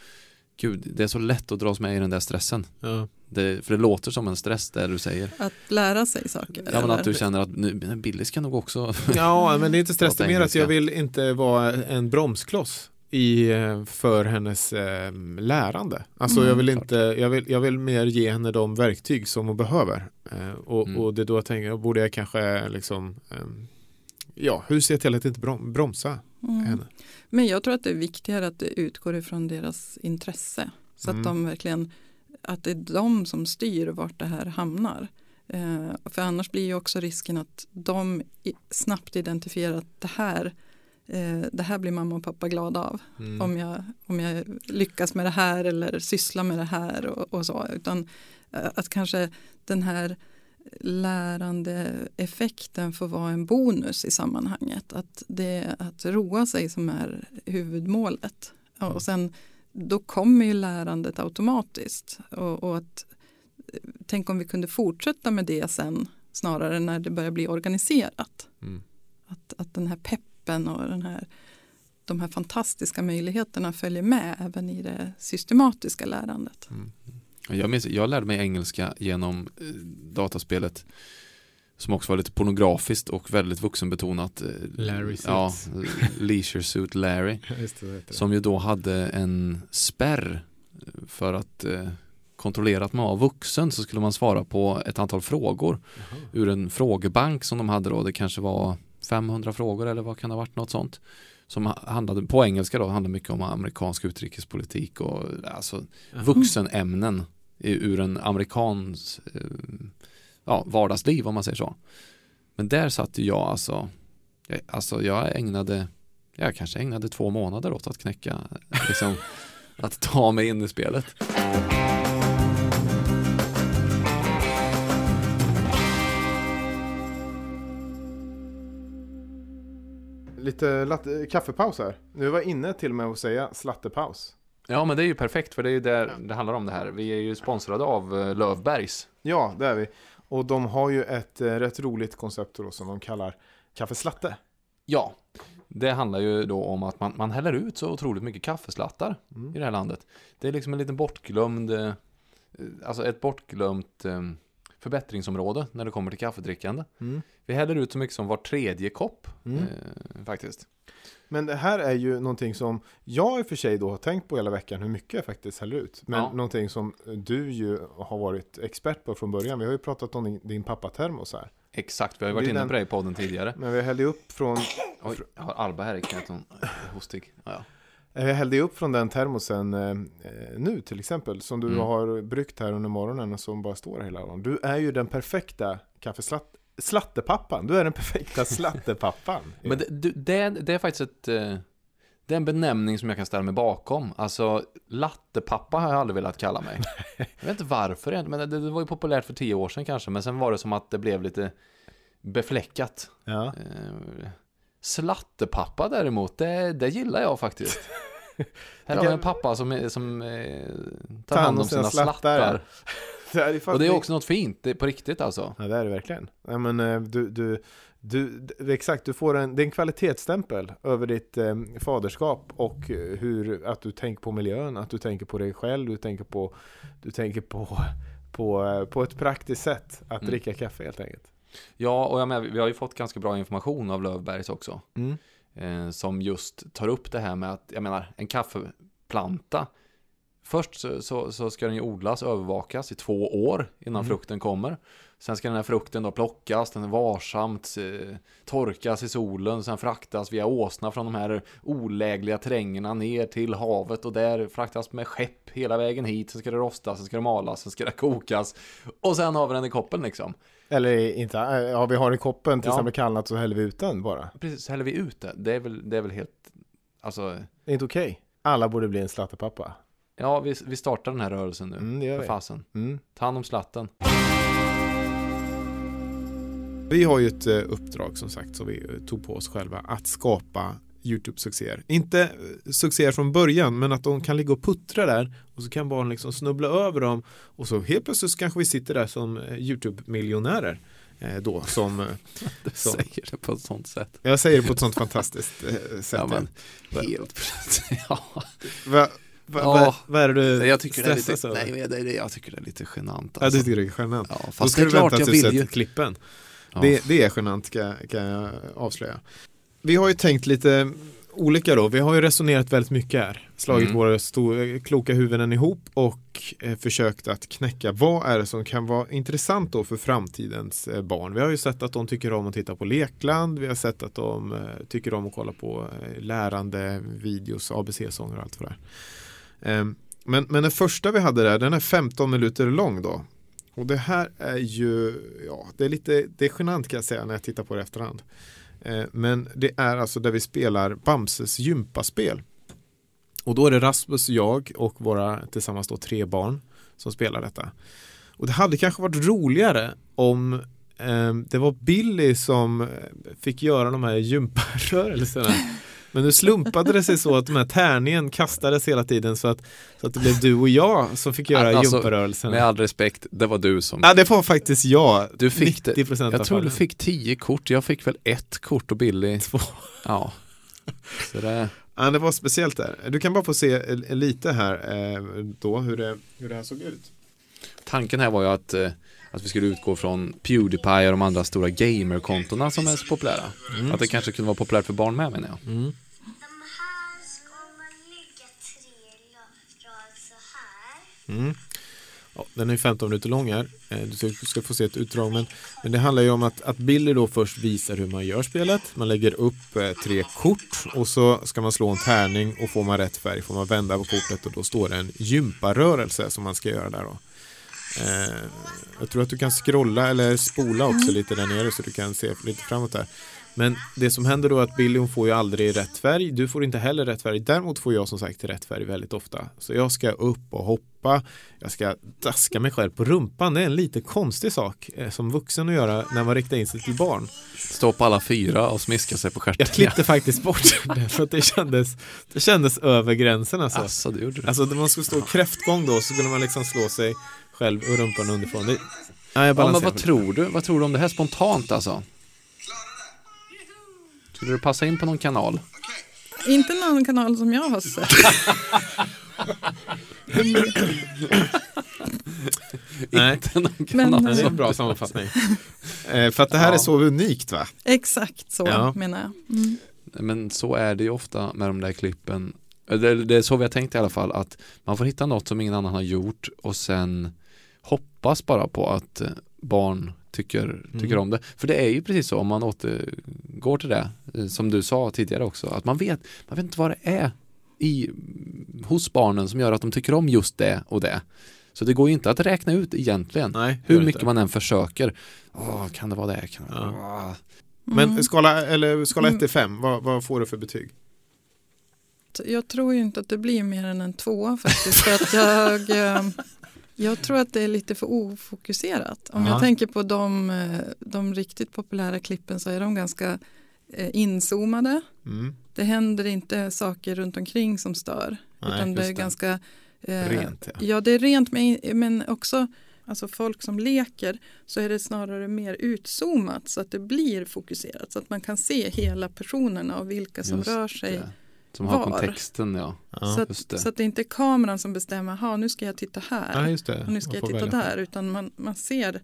Gud, det är så lätt att dras med i den där stressen. Ja. Det, för det låter som en stress det du säger. Att lära sig saker? Ja, men att du känner att nu, Billy ska nog också Ja, men det är inte stress, det är mer att jag vill inte vara en bromskloss i, eh, för hennes eh, lärande. Alltså mm, jag vill inte, jag vill, jag vill mer ge henne de verktyg som hon behöver. Eh, och, mm. och det är då jag tänker, borde jag kanske liksom eh, Ja, hur ser jag till att inte bromsa mm. henne? Men jag tror att det är viktigare att det utgår ifrån deras intresse. Så att mm. de verkligen att det är de som styr vart det här hamnar. Eh, för annars blir ju också risken att de snabbt identifierar att det här, eh, det här blir mamma och pappa glada av. Mm. Om, jag, om jag lyckas med det här eller sysslar med det här och, och så. Utan eh, att kanske den här lärande effekten får vara en bonus i sammanhanget. Att det är att roa sig som är huvudmålet. Och sen då kommer ju lärandet automatiskt. Och, och, att, tänk om vi kunde fortsätta med det sen snarare när det börjar bli organiserat. Mm. Att, att den här peppen och den här, de här fantastiska möjligheterna följer med även i det systematiska lärandet. Mm. Jag, minns, jag lärde mig engelska genom eh, dataspelet som också var lite pornografiskt och väldigt vuxenbetonat. Larry Ja, Leisure Suit Larry. som ju då hade en spärr för att eh, kontrollera att man var vuxen så skulle man svara på ett antal frågor Jaha. ur en frågebank som de hade då. Det kanske var 500 frågor eller vad kan det ha varit något sånt. Som handlade på engelska då, handlade mycket om amerikansk utrikespolitik och alltså vuxenämnen ur en amerikans eh, ja, vardagsliv om man säger så. Men där satt jag alltså, jag, alltså jag ägnade, jag kanske ägnade två månader åt att knäcka, liksom, att ta mig in i spelet. Lite latte, kaffepaus här. Nu var inne till och med att säga slattepaus. Ja men det är ju perfekt för det är ju där det handlar om det här. Vi är ju sponsrade av eh, Lövbergs. Ja det är vi. Och de har ju ett eh, rätt roligt koncept då som de kallar kaffeslatte. Ja, det handlar ju då om att man, man häller ut så otroligt mycket kaffeslattar mm. i det här landet. Det är liksom en liten bortglömd, eh, alltså ett bortglömt eh, förbättringsområde när det kommer till kaffedrickande. Mm. Vi häller ut så mycket som var tredje kopp mm. eh, faktiskt. Men det här är ju någonting som jag i och för sig då har tänkt på hela veckan hur mycket jag faktiskt häller ut. Men ja. någonting som du ju har varit expert på från början. Vi har ju pratat om din, din pappatermos här. Exakt, vi har ju varit inne den... på det i podden tidigare. Men vi hällde upp från... Oj, jag har Alba här i knät, hon är hostig. Ja, ja. Jag hällde upp från den termosen eh, nu till exempel, som du Mm. har bryggt här under morgonen och som bara står här hela dagen. Du är ju den perfekta kaffeslatt Slattepappan, du är den perfekta slattepappan. Men det, det, det är faktiskt ett... eh, Det är en benämning som jag kan ställa mig bakom. Alltså, lattepappa har jag aldrig velat kalla mig. Jag vet inte varför, men det, det var ju populärt för tio år sedan kanske. Men sen var det som att det blev lite befläckat. Ja. Eh, Slattepappa däremot, det, det gillar jag faktiskt. Här har vi en pappa som, som eh, tar hand om sina slattar. Det är Och det är också något fint, det är på riktigt alltså. Ja det är det verkligen. Ja, men, eh, du, du, du, exakt, du får en, det är en kvalitetsstämpel över ditt eh, faderskap och eh, hur, att du tänker på miljön, att du tänker på dig själv, du tänker på, du tänker på, på, eh, på ett praktiskt sätt att Mm. dricka kaffe helt enkelt. Ja, och jag med, vi har ju fått ganska bra information av Lövbergs också. Mm. eh, som just tar upp det här med att, jag menar, en kaffeplanta Först så, så, så ska den ju odlas och övervakas i två år innan Mm. frukten kommer. Sen ska den här frukten då plockas, den är varsamt eh, torkas i solen, sen fraktas via åsna från de här olägliga terrängerna ner till havet och där fraktas med skepp hela vägen hit. Sen ska det rostas, sen ska det malas, sen ska det kokas och sen har vi den i koppen liksom. Eller inte, eh, ja vi har i koppen tills Ja. den blir kallnat så häller vi ut den bara. Precis, så häller vi ut det. Det är väl, det är väl helt, alltså, Det är inte okej. Alla borde bli en slattepappa. Ja vi, vi startar den här rörelsen nu. Mm, det gör För vi. fasen. Mm. Ta hand om slatten. Vi har ju ett eh, uppdrag som sagt som vi eh, tog på oss själva att skapa YouTube-succéer. Inte eh, succéer från början men att de kan ligga och puttra där och så kan barn liksom snubbla över dem och så helt plötsligt kanske vi sitter där som YouTube-miljonärer då som Du Så. säger det på ett sånt sätt. jag säger det på ett sånt fantastiskt sätt. Ja, men, helt ja. Va, Ja. va, vad är det du Jag tycker det är stressas lite, över? nej, det, det, jag tycker det är lite genant. Ja, Alltså. du tycker det är genant. Ja, Då fast ska det är du klart vänta tills du vill ju. sett klippen. Ja. Det, det är genant kan, kan jag avslöja. Vi har ju tänkt lite olika då. Vi har ju resonerat väldigt mycket här. Slagit Mm. våra stor, kloka huvuden ihop och eh, försökt att knäcka vad är det som kan vara intressant då för framtidens eh, barn. Vi har ju sett att de tycker om att titta på lekland. Vi har sett att de eh, tycker om att kolla på eh, lärande videos, ABC-sånger och allt för det Ehm, men, men den första vi hade där, den är 15 minuter lång då. Och det här är ju, ja, det är lite, det är genant kan jag säga när jag tittar på det i efterhand. Ehm, men det är alltså där vi spelar Bamses gympaspel. Och då är det Rasmus, jag och våra tillsammans då tre barn som spelar detta. Och det hade kanske varit roligare om eh, det var Billy som eh, fick göra de här gymparörelserna. Men nu slumpade det sig så att de här tärningen kastades hela tiden så att, så att det blev du och jag som fick göra Alltså. Med all respekt, det var du som... Ja, det var faktiskt jag. Du fick det. 90% av Jag tror du fick tio kort, jag fick väl ett kort och Billy Två. Ja. Så det, Ja, det var speciellt där. Du kan bara få se lite här eh, då hur det, hur det här såg ut. tanken här var ju att, eh, att vi skulle utgå från Pewdiepie och de andra stora gamerkontona som är så populära. Att det kanske kunde vara populärt för barn med menar jag. Mm. Mm. Ja, den är 15 minuter lång här. Eh, Du ska, du ska få se ett utdrag. Men, men det handlar ju om att, att Billy då först visar hur man gör spelet. Man lägger upp eh, tre kort och så ska man slå en tärning och får man rätt färg får man vända på kortet och då står det en gymparörelse som man ska göra där då. Eh, jag tror att du kan scrolla eller spola också lite där nere så du kan se lite framåt där. Men det som händer då är att Billy hon får ju aldrig rätt färg. Du får inte heller rätt färg. Däremot får jag som sagt rätt färg väldigt ofta. Så jag ska upp och hoppa. Jag ska daska mig själv på rumpan. Det är en lite konstig sak eh, som vuxen att göra när man riktar in sig till barn. Stå på alla fyra och smiska sig på stjärten. Jag klippte faktiskt bort det för att det kändes, det kändes över gränsen alltså. Alltså, det gjorde du. Alltså när man skulle stå kräftgång då så skulle man liksom slå sig själv och rumpan underifrån. Det, ja, jag Ja, men vad tror du? Vad tror du om det här spontant alltså? Skulle du passa in på någon kanal? Inte någon kanal som jag har sett. Nej. Inte någon Men, kanal. det är eh, en bra sammanfattning. Eh, för att det här Ja. är så unikt va? Exakt så Ja. menar jag. Mm. Men så är det ju ofta med de där klippen. Det, det är så vi har tänkt i alla fall att man får hitta något som ingen annan har gjort och sen hoppas bara på att eh, barn tycker, tycker Mm. om det. För det är ju precis så om man återgår till det eh, som du sa tidigare också att man vet, man vet inte vad det är i, hos barnen som gör att de tycker om just det och det. Så det går ju inte att räkna ut egentligen. Nej, Hur mycket inte. man än försöker. Åh, kan det vara det? Kan det Ja. vara... Men Mm. skala, eller skala 1 Mm. till 5, vad, vad får du för betyg? Jag tror ju inte att det blir mer än en tvåa faktiskt. För att jag, eh, jag tror att det är lite för ofokuserat. Om Ja. jag tänker på de, eh, de riktigt populära klippen så är de ganska eh, inzoomade. Mm. Det händer inte saker runt omkring som stör. Nej, utan det är det. ganska eh, Rent, ja. Ja, det är rent men, men också alltså folk som leker så är det snarare mer utzoomat så att det blir fokuserat så att man kan se hela personerna och vilka som Just rör sig. det. Som har var. kontexten ja. Ja. så, just det. att, så att det inte är kameran som bestämmer, ha nu ska jag titta här ja, just det. och nu ska Man jag titta välja. där utan man, man ser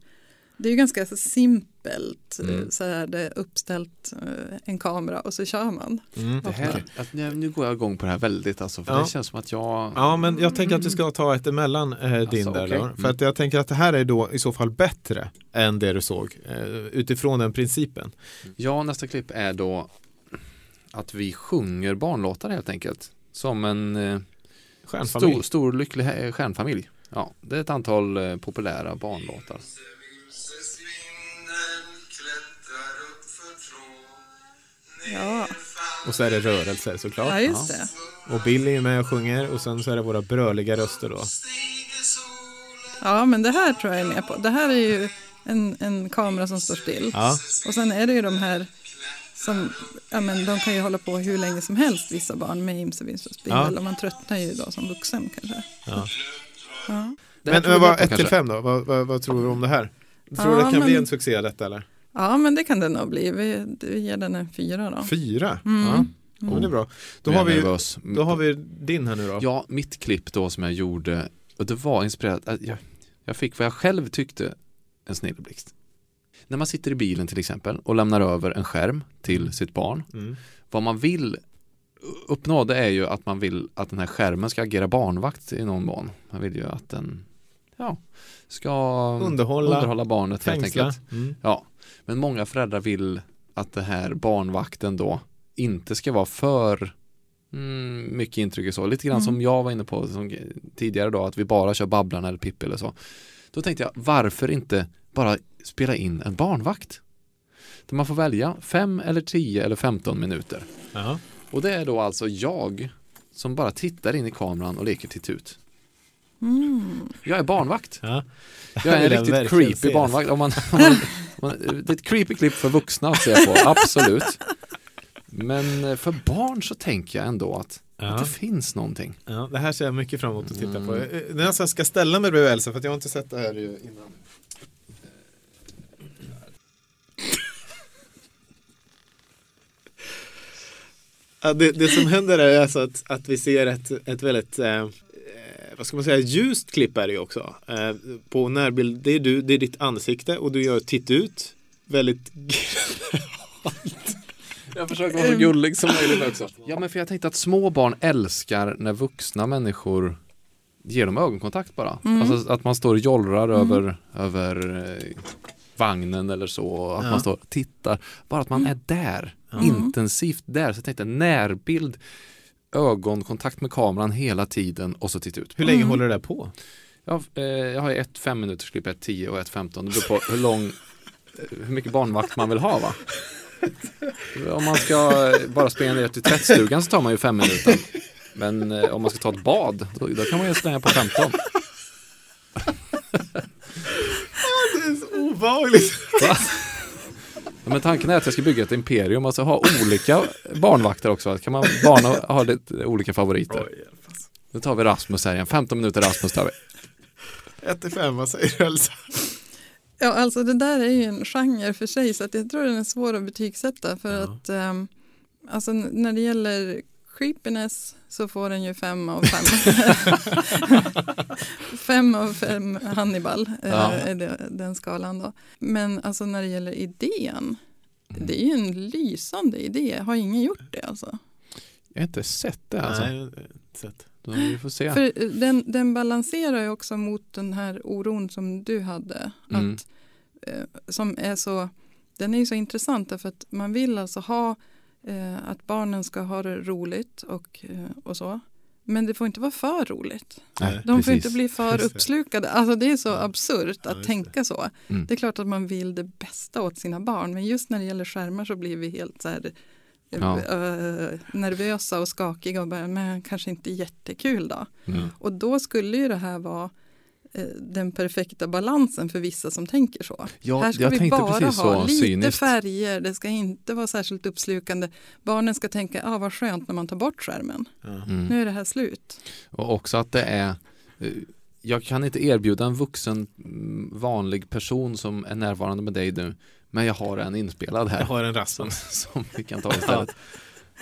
det är ju ganska så simpelt Mm. eh, så är det uppställt eh, en kamera och så kör man. Mm. Det här, att, nu- nu går jag igång på det här väldigt alltså, för Ja. det känns som att jag Ja, men jag tänker att vi ska ta ett emellan eh, din Alltså, där okej. då. Mm. För att jag tänker att det här är då i så fall bättre än det du såg eh, utifrån den principen. Ja, nästa klipp är då att vi sjunger barnlåtar helt enkelt. Som en eh, Stjärnfamilj. stor, stor lycklig eh, stjärnfamilj. Ja, det är ett antal eh, populära barnlåtar. Ja, Och så är det rörelser såklart. ja just det. Och Billy är med och sjunger och sen så är det våra bröliga röster då. Ja, men det här tror jag är med på. Det här är ju en, en kamera som står still. Ja, Och sen är det ju de här som, ja men de kan ju hålla på hur länge som helst vissa barn med vins och spindel Ja. och man tröttnar ju då som vuxen kanske. ja. Ja, Men, men vad, på 1 till kanske. 5 då? Vad, vad, vad tror du om det här? Tror du Ja, det kan bli men- en succé detta eller? ja men det kan det nog bli. Vi, vi ger den en fyra då. Fyra? Mm. Ja, ja, men det är bra. Då har, vi, då har vi din här nu då. Ja, mitt klipp då som jag gjorde och det var inspirerat. Jag, jag fick vad jag själv tyckte en snilleblixt. När man sitter i bilen till exempel och lämnar över en skärm till sitt barn. Mm. Vad man vill uppnå det är ju att man vill att den här skärmen ska agera barnvakt i någon mån. Man vill ju att den ja, ska Underhålla, underhålla barnet helt fängsla. enkelt. Mm. Ja, men många föräldrar vill att det här barnvakten då inte ska vara för mm, mycket intryck så. Lite grann Mm. som jag var inne på tidigare då, att vi bara kör Babblarna eller Pippi eller så. Då tänkte jag, varför inte bara spela in en barnvakt? Där man får välja 5 eller 10 eller 15 minuter. Ja. Och det är då alltså jag som bara tittar in i kameran och leker till tut. Mm. Jag är barnvakt. Ja. Jag är en jag riktigt creepy se. barnvakt. Om man, om man, om man, det är ett creepy klipp för vuxna att se på, absolut. Men eh, för barn så tänker jag ändå att, att Ja. det finns någonting. Ja, det här ser jag mycket fram emot att titta på. Mm. Eh, Det är nästan ska ställa mig bredvid Elsa för att jag har inte sett det här innan. Ja, det, det som händer är alltså att, att vi ser ett, ett väldigt eh, eh, vad ska man säga, ljust klipp är det ju också. Eh, på närbild, det är du, det är ditt ansikte och du gör titt ut. Väldigt Jag försöker vara så gullig som möjligt också. Ja, men för jag tänkte att små barn älskar när vuxna människor ger dem ögonkontakt bara. Alltså att man står och jollrar över, över eh, vagnen eller så. Att Ja. man står och tittar. Bara att man är där. Intensivt där. Så jag tänkte närbild, ögonkontakt med kameran hela tiden och så titta ut. Hur länge håller det där på? Jag, eh, jag har ett fem minuters klipp, ett tio och ett femton. Det beror på hur lång, eh, hur mycket barnvakt man vill ha va? Om man ska bara springa ner till tvättstugan så tar man ju fem minuter. Men eh, om man ska ta ett bad, då, då kan man ju slänga på 15. Obehagligt. Ja, Men tanken är att jag ska bygga ett imperium, alltså ha olika barnvakter också. Kan man barn ha lite olika favoriter? Nu tar vi Rasmus här igen, 15 minuter Rasmus tar vi. 1 till 5, vad säger du Elsa? Ja, alltså det där är ju en genre för sig så att jag tror den är svår att betygsätta för Ja. att ehm, alltså när det gäller creepiness så får den ju fem av fem. fem av fem Hannibal eh, Ja. är den skalan då. Men alltså när det gäller idén, det är ju en lysande idé. Har ingen gjort det alltså? Jag har inte sett det alltså. Nej, inte sett. Då vi får se. För eh, den, den balanserar ju också mot den här oron som du hade. Mm. Att, eh, som är så, den är ju så intressant därför att man vill alltså ha eh, att barnen ska ha det roligt och, eh, och så. Men det får inte vara för roligt. Nej, De får precis. inte bli för uppslukade. Alltså det är så absurt Ja, att just tänka så. Mm. Det är klart att man vill det bästa åt sina barn. Men just när det gäller skärmar så blir vi helt så här, Ja. eh, nervösa och skakiga och bara, men kanske inte jättekul då. Mm. Och då skulle ju det här vara eh, den perfekta balansen för vissa som tänker så. Ja, här ska jag vi tänkte bara precis ha lite cyniskt. färger, det ska inte vara särskilt uppslukande. Barnen ska tänka, ah, vad skönt när man tar bort skärmen. Mm. Nu är det här slut. Och också att det är eh, jag kan inte erbjuda en vuxen mm, vanlig person som är närvarande med dig nu men jag har en inspelad Jag här har en rast. som, som vi kan ta istället.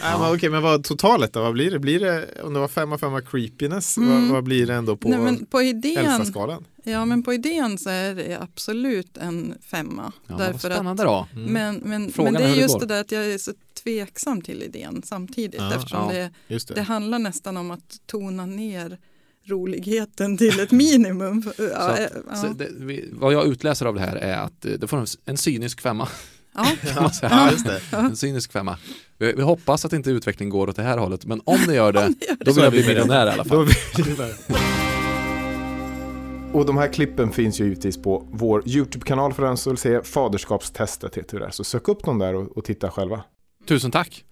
Ja. men Okej, men vad totalet då? Vad blir det? Blir det om det var femma femma creepiness, vad, Mm. vad blir det ändå på Nej, men på idén, Elsa-skalan? ja, men på idén så är det absolut en femma. Ja, vad därför att, spännande då. Mm. men, men, Frågan men det är det just går. det där att jag är så tveksam till idén samtidigt. Ja, eftersom ja. det, det. det handlar nästan om att tona ner roligheten till ett minimum. Ja, Så att- ja. Så det, vad jag utläser av det här är att eh, det får en, en cynisk femma. Ja. Ja, just det. En cynisk femma. Vi, vi hoppas att inte utvecklingen går åt det här hållet men om det gör det då vill jag vi bli miljonär i alla fall. Och de här klippen finns ju givetvis på vår YouTube-kanal för den som vill se faderskapstestet heter det där. Så sök upp dem där och, och titta själva. Tusen tack.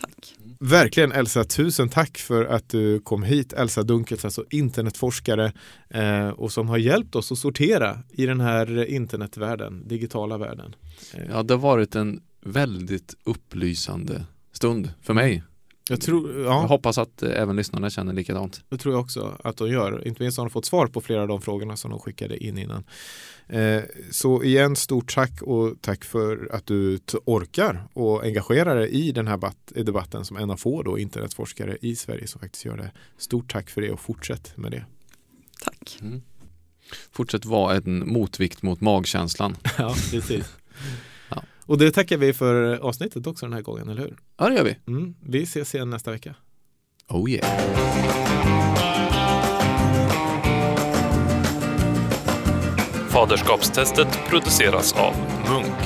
tack. Verkligen Elsa, tusen tack för att du kom hit. Elsa Dunkels, alltså internetforskare eh, och som har hjälpt oss att sortera i den här internetvärlden, digitala världen. Eh, Ja, det har varit en väldigt upplysande stund för mig. Jag tror, Jag ja, hoppas att eh, även lyssnarna känner likadant. det tror jag också att de gör. Inte minst har de fått svar på flera av de frågorna som de skickade in innan. Eh, så igen, stort tack och tack för att du orkar och engagerar dig i den här debatten som en av få då internetforskare i Sverige som faktiskt gör det. Stort tack för det och fortsätt med det. tack. Mm. Fortsätt vara en motvikt mot magkänslan. Ja, precis. Och det tackar vi för avsnittet också den här gången, eller hur? Ja, det gör vi. Mm. Vi ses igen nästa vecka. Oh yeah. Faderskapstestet produceras av Munk.